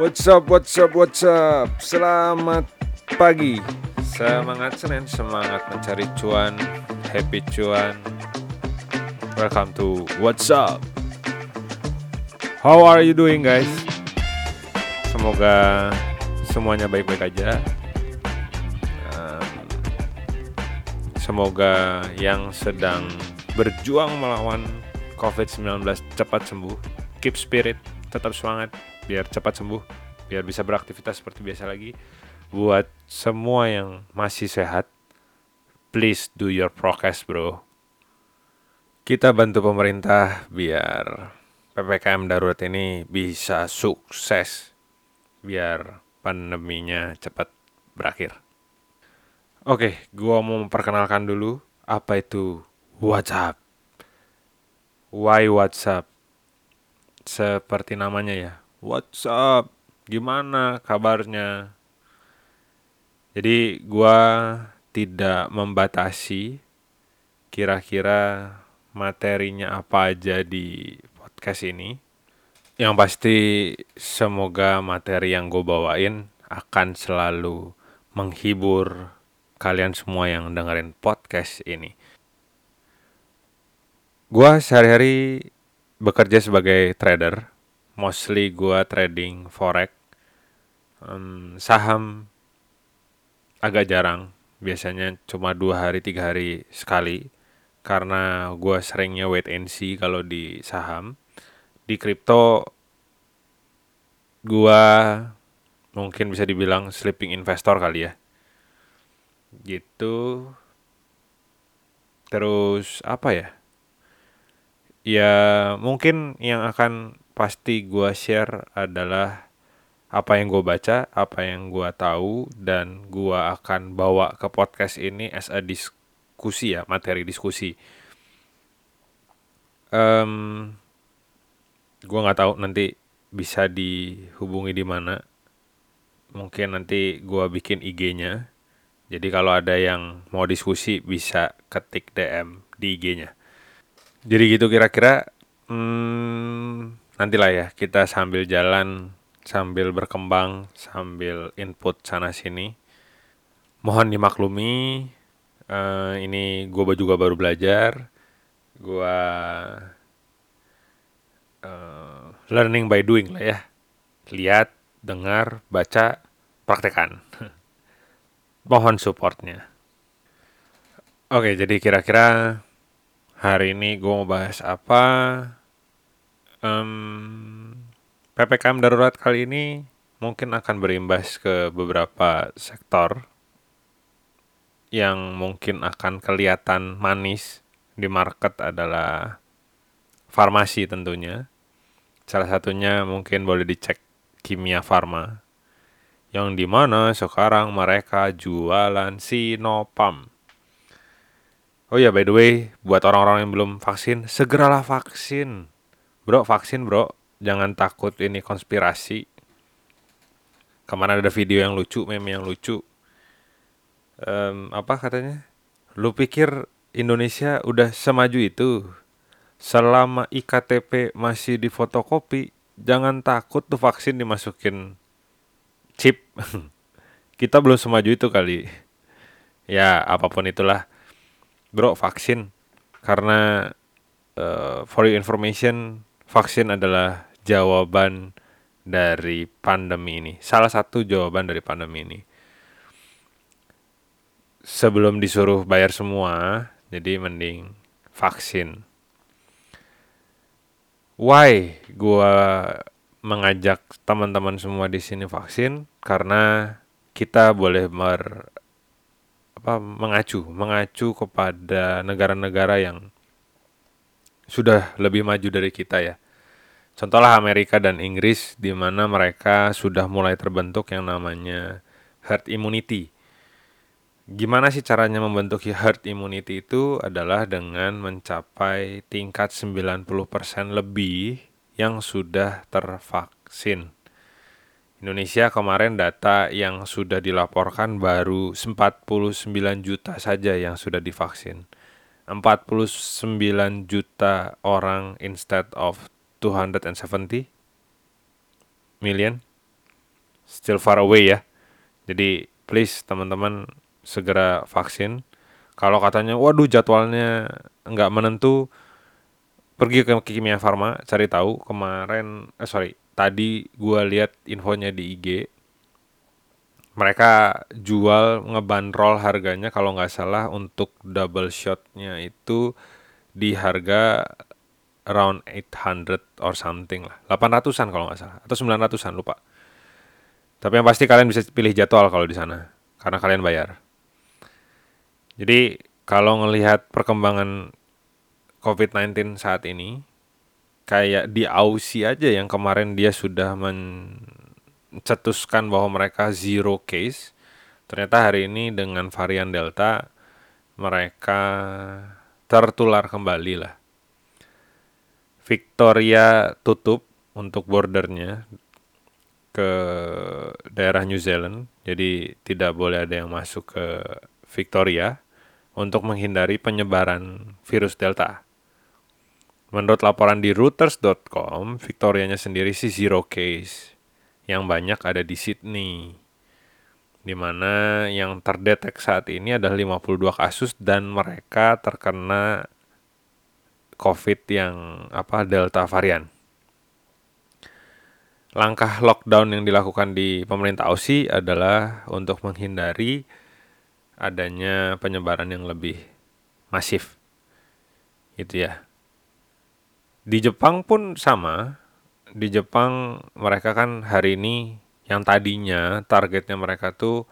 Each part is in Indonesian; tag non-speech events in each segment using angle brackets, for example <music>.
What's up, what's up, what's up? Selamat pagi. Semangat Senin, semangat mencari cuan Happy cuan. Welcome to What's Up. How are you doing guys? Semoga semuanya baik-baik aja. Um, Semoga yang sedang berjuang melawan COVID-19 cepat sembuh. Keep spirit, tetap semangat biar cepat sembuh, biar bisa beraktivitas seperti biasa lagi. Buat semua yang masih sehat, please do your prokes, bro. Kita bantu pemerintah biar PPKM darurat ini bisa sukses, biar pandeminya cepat berakhir. Oke, gua mau memperkenalkan dulu apa itu WhatsApp. Why WhatsApp? Seperti namanya ya, What's up? Gimana kabarnya? Jadi gua tidak membatasi kira-kira materinya apa aja di podcast ini. Yang pasti semoga materi yang gue bawain akan selalu menghibur kalian semua yang dengerin podcast ini. Gua sehari-hari bekerja sebagai trader mostly gua trading forex. Um, saham agak jarang. Biasanya cuma dua hari tiga hari sekali. Karena gua seringnya wait and see kalau di saham. Di kripto gua mungkin bisa dibilang sleeping investor kali ya. Gitu. Terus apa ya? Ya mungkin yang akan pasti gue share adalah apa yang gue baca, apa yang gue tahu, dan gue akan bawa ke podcast ini as a diskusi ya, materi diskusi. Um, gue nggak tahu nanti bisa dihubungi di mana. Mungkin nanti gue bikin IG-nya. Jadi kalau ada yang mau diskusi bisa ketik DM di IG-nya. Jadi gitu kira-kira. Hmm, nantilah ya kita sambil jalan sambil berkembang sambil input sana sini. Mohon dimaklumi uh, ini gue juga baru belajar. Gue uh, learning by doing lah ya. Lihat dengar baca praktekan <laughs> mohon supportnya. Oke jadi kira-kira hari ini gue mau bahas apa um, ppkm darurat kali ini mungkin akan berimbas ke beberapa sektor yang mungkin akan kelihatan manis di market adalah farmasi tentunya. Salah satunya mungkin boleh dicek kimia farma yang di mana sekarang mereka jualan Sinopam. Oh ya by the way, buat orang-orang yang belum vaksin, segeralah vaksin. Bro, vaksin bro. Jangan takut ini konspirasi. Ke mana ada video yang lucu, meme yang lucu. Um, apa katanya? Lu pikir Indonesia udah semaju itu? Selama IKTP masih di fotokopi, jangan takut tuh vaksin dimasukin chip. <laughs> Kita belum semaju itu kali. Ya, apa pun itulah. Bro, vaksin. Karena uh, for your information, vaksin adalah jawaban dari pandemi ini. Salah satu jawaban dari pandemi ini. Sebelum disuruh bayar semua, jadi mending vaksin. Why gua mengajak teman-teman semua di sini vaksin? Karena kita boleh mer apa mengacu, mengacu kepada negara-negara yang sudah lebih maju dari kita ya. Contohlah Amerika dan Inggris di mana mereka sudah mulai terbentuk yang namanya herd immunity. Gimana sih caranya membentuk herd immunity itu adalah dengan mencapai tingkat 90% lebih yang sudah tervaksin. Indonesia kemarin data yang sudah dilaporkan baru 49 juta saja yang sudah divaksin. 49 juta orang instead of 270 million still far away ya. Jadi please teman-teman segera vaksin. Kalau katanya waduh jadwalnya nggak menentu, pergi ke Kimia Farma cari tahu kemarin eh sorry tadi gua lihat infonya di IG mereka jual ngebanderol harganya kalau nggak salah untuk double shotnya itu di harga around 800 or something lah 800an kalau nggak salah atau 900an lupa tapi yang pasti kalian bisa pilih jadwal kalau di sana karena kalian bayar jadi kalau ngelihat perkembangan COVID-19 saat ini kayak di Aussie aja yang kemarin dia sudah men cetuskan bahwa mereka zero case. Ternyata hari ini dengan varian Delta mereka tertular kembali lah. Victoria tutup untuk bordernya ke daerah New Zealand, jadi tidak boleh ada yang masuk ke Victoria untuk menghindari penyebaran virus Delta. Menurut laporan di Reuters.com, Victorianya sendiri sih zero case yang banyak ada di Sydney di mana yang terdetek saat ini adalah 52 kasus dan mereka terkena COVID yang apa Delta varian. Langkah lockdown yang dilakukan di pemerintah Aussie adalah untuk menghindari adanya penyebaran yang lebih masif. Gitu ya. Di Jepang pun sama, di Jepang mereka kan hari ini yang tadinya targetnya mereka tuh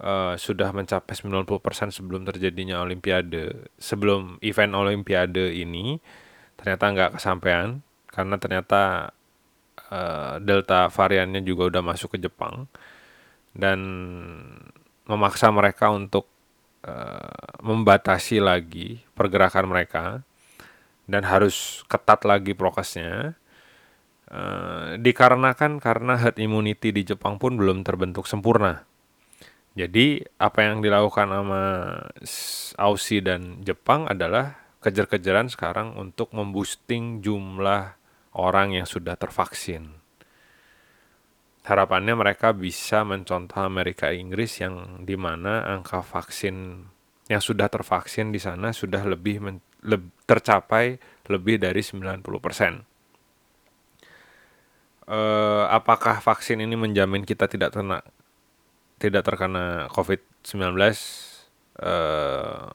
uh, sudah mencapai 90% sebelum terjadinya olimpiade. Sebelum event olimpiade ini ternyata nggak kesampaian karena ternyata uh, delta variannya juga udah masuk ke Jepang dan memaksa mereka untuk uh, membatasi lagi pergerakan mereka dan harus ketat lagi prokesnya Uh, dikarenakan karena herd immunity di Jepang pun belum terbentuk sempurna. Jadi apa yang dilakukan sama Aussie dan Jepang adalah kejar-kejaran sekarang untuk memboosting jumlah orang yang sudah tervaksin. Harapannya mereka bisa mencontoh Amerika Inggris yang di mana angka vaksin yang sudah tervaksin di sana sudah lebih men, le, tercapai lebih dari 90 persen uh, apakah vaksin ini menjamin kita tidak terkena tidak terkena COVID-19? Uh, eh,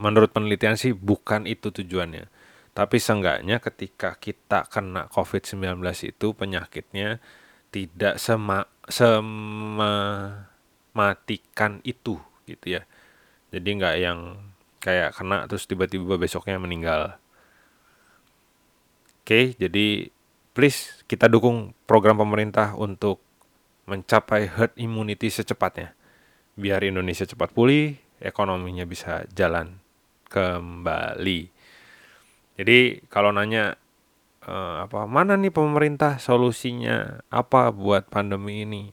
menurut penelitian sih bukan itu tujuannya. Tapi seenggaknya ketika kita kena COVID-19 itu penyakitnya tidak sema sematikan itu gitu ya. Jadi nggak yang kayak kena terus tiba-tiba besoknya meninggal. Oke, jadi please kita dukung program pemerintah untuk mencapai herd immunity secepatnya. Biar Indonesia cepat pulih, ekonominya bisa jalan kembali. Jadi kalau nanya uh, apa mana nih pemerintah solusinya apa buat pandemi ini?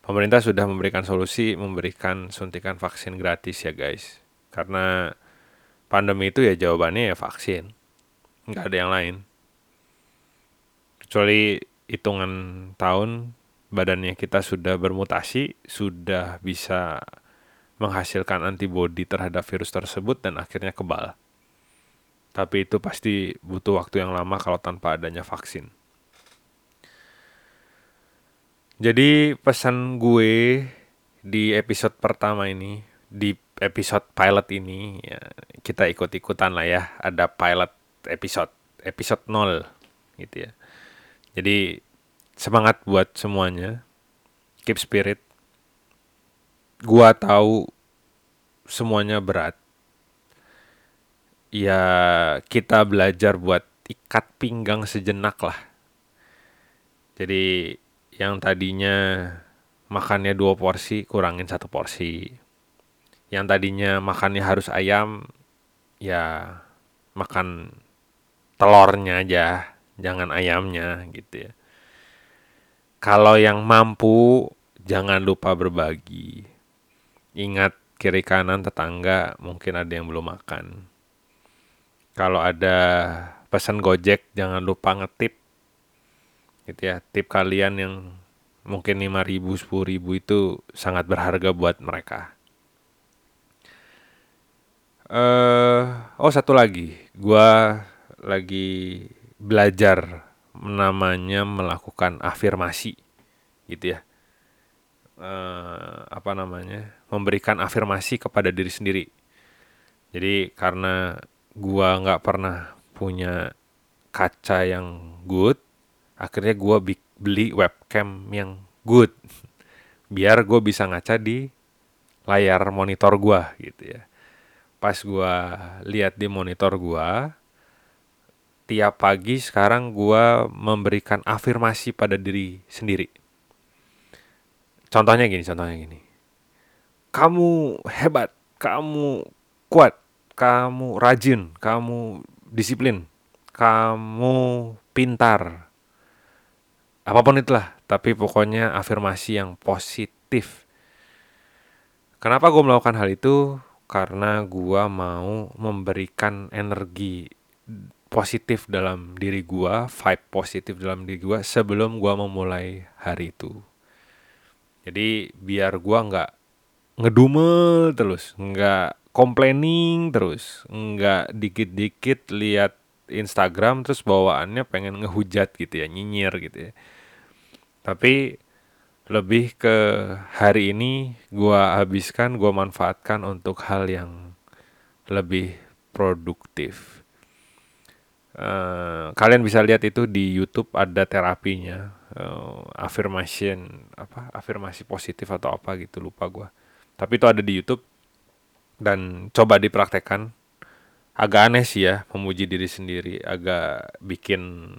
Pemerintah sudah memberikan solusi, memberikan suntikan vaksin gratis ya guys. Karena pandemi itu ya jawabannya ya vaksin. Nggak ada yang lain kecuali hitungan tahun badannya kita sudah bermutasi, sudah bisa menghasilkan antibodi terhadap virus tersebut dan akhirnya kebal. Tapi itu pasti butuh waktu yang lama kalau tanpa adanya vaksin. Jadi pesan gue di episode pertama ini, di episode pilot ini, ya, kita ikut-ikutan lah ya, ada pilot episode, episode 0 gitu ya. Jadi semangat buat semuanya. Keep spirit. Gua tahu semuanya berat. Ya kita belajar buat ikat pinggang sejenak lah. Jadi yang tadinya makannya dua porsi kurangin satu porsi. Yang tadinya makannya harus ayam ya makan telurnya aja jangan ayamnya gitu ya. Kalau yang mampu jangan lupa berbagi. Ingat kiri kanan tetangga mungkin ada yang belum makan. Kalau ada pesan Gojek jangan lupa ngetip. Gitu ya, tip kalian yang mungkin 5 ribu, 10 ribu itu sangat berharga buat mereka. Uh, oh satu lagi, gua lagi belajar namanya melakukan afirmasi, gitu ya. Uh, apa namanya? Memberikan afirmasi kepada diri sendiri. Jadi karena gua nggak pernah punya kaca yang good, akhirnya gua beli webcam yang good, <laughs> biar gue bisa ngaca di layar monitor gua gitu ya pas gua lihat di monitor gua tiap pagi sekarang gua memberikan afirmasi pada diri sendiri. Contohnya gini, contohnya gini. Kamu hebat, kamu kuat, kamu rajin, kamu disiplin, kamu pintar. Apa pun itulah, tapi pokoknya afirmasi yang positif. Kenapa gue melakukan hal itu? karena gua mau memberikan energi positif dalam diri gua, vibe positif dalam diri gua sebelum gua memulai hari itu. Jadi biar gua nggak ngedumel terus, nggak complaining terus, nggak dikit-dikit lihat Instagram terus bawaannya pengen ngehujat gitu ya, nyinyir gitu ya. Tapi lebih ke hari ini gua habiskan, gua manfaatkan untuk hal yang lebih produktif. Uh, kalian bisa lihat itu di YouTube ada terapinya, uh, affirmation apa afirmasi positif atau apa gitu lupa gua. Tapi itu ada di YouTube dan coba dipraktekkan. Agak aneh sih ya memuji diri sendiri, agak bikin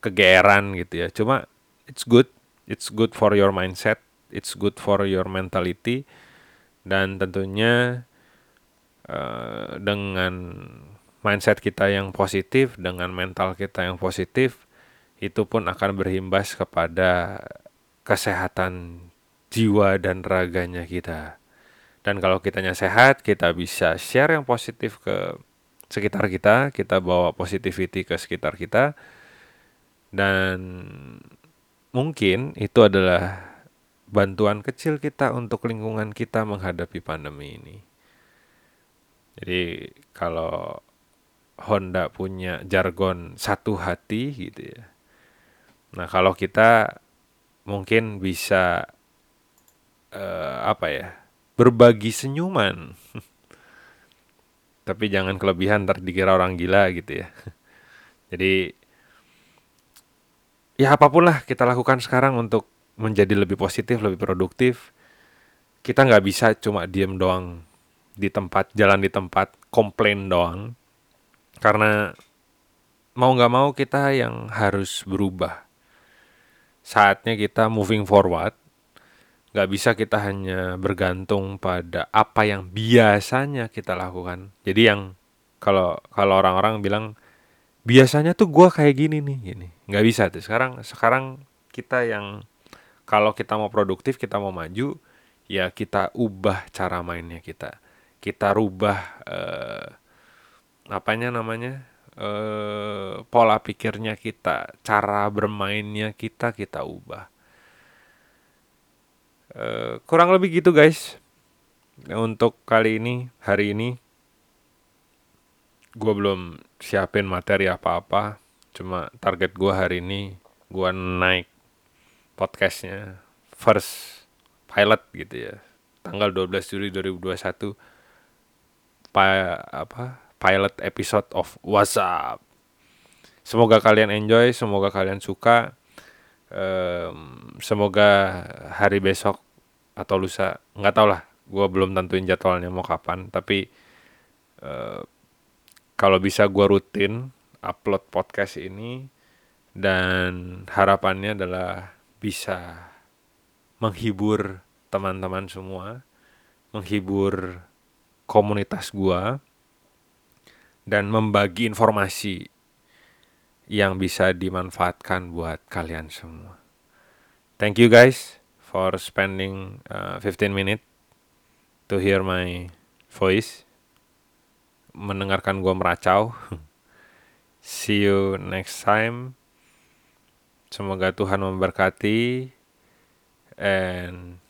kegeeran gitu ya. Cuma it's good it's good for your mindset, it's good for your mentality, dan tentunya uh, dengan mindset kita yang positif, dengan mental kita yang positif, itu pun akan berimbas kepada kesehatan jiwa dan raganya kita. Dan kalau kitanya sehat, kita bisa share yang positif ke sekitar kita, kita bawa positivity ke sekitar kita, dan mungkin itu adalah bantuan kecil kita untuk lingkungan kita menghadapi pandemi ini. Jadi kalau Honda punya jargon satu hati gitu ya. Nah kalau kita mungkin bisa uh, apa ya berbagi senyuman. <laughs> Tapi jangan kelebihan ntar dikira orang gila gitu ya. <laughs> Jadi ya apa pun lah kita lakukan sekarang untuk menjadi lebih positif, lebih produktif. Kita nggak bisa cuma diem doang di tempat, jalan di tempat, komplain doang. Karena mau nggak mau kita yang harus berubah. Saatnya kita moving forward. Nggak bisa kita hanya bergantung pada apa yang biasanya kita lakukan. Jadi yang kalau kalau orang-orang bilang biasanya tuh gue kayak gini nih gini nggak bisa tuh sekarang sekarang kita yang kalau kita mau produktif kita mau maju ya kita ubah cara mainnya kita kita rubah eh, apanya namanya? Eh, pola pikirnya kita cara bermainnya kita kita ubah. Eh, kurang lebih gitu guys. Untuk kali ini hari ini gue belum siapin materi apa-apa. Cuma target gue hari ini gue naik podcastnya first pilot gitu ya. Tanggal 12 Juli 2021 pa, apa pilot episode of WhatsApp semoga kalian enjoy semoga kalian suka. Um, semoga hari besok atau lusa nggak tau lah gue belum tentuin jadwalnya mau kapan tapi uh, kalau bisa gue rutin upload podcast ini dan harapannya adalah bisa menghibur teman-teman semua, menghibur komunitas gue dan membagi informasi yang bisa dimanfaatkan buat kalian semua. Thank you guys for spending uh, 15 minutes to hear my voice mendengarkan gue meracau. <laughs> See you next time. Semoga Tuhan memberkati and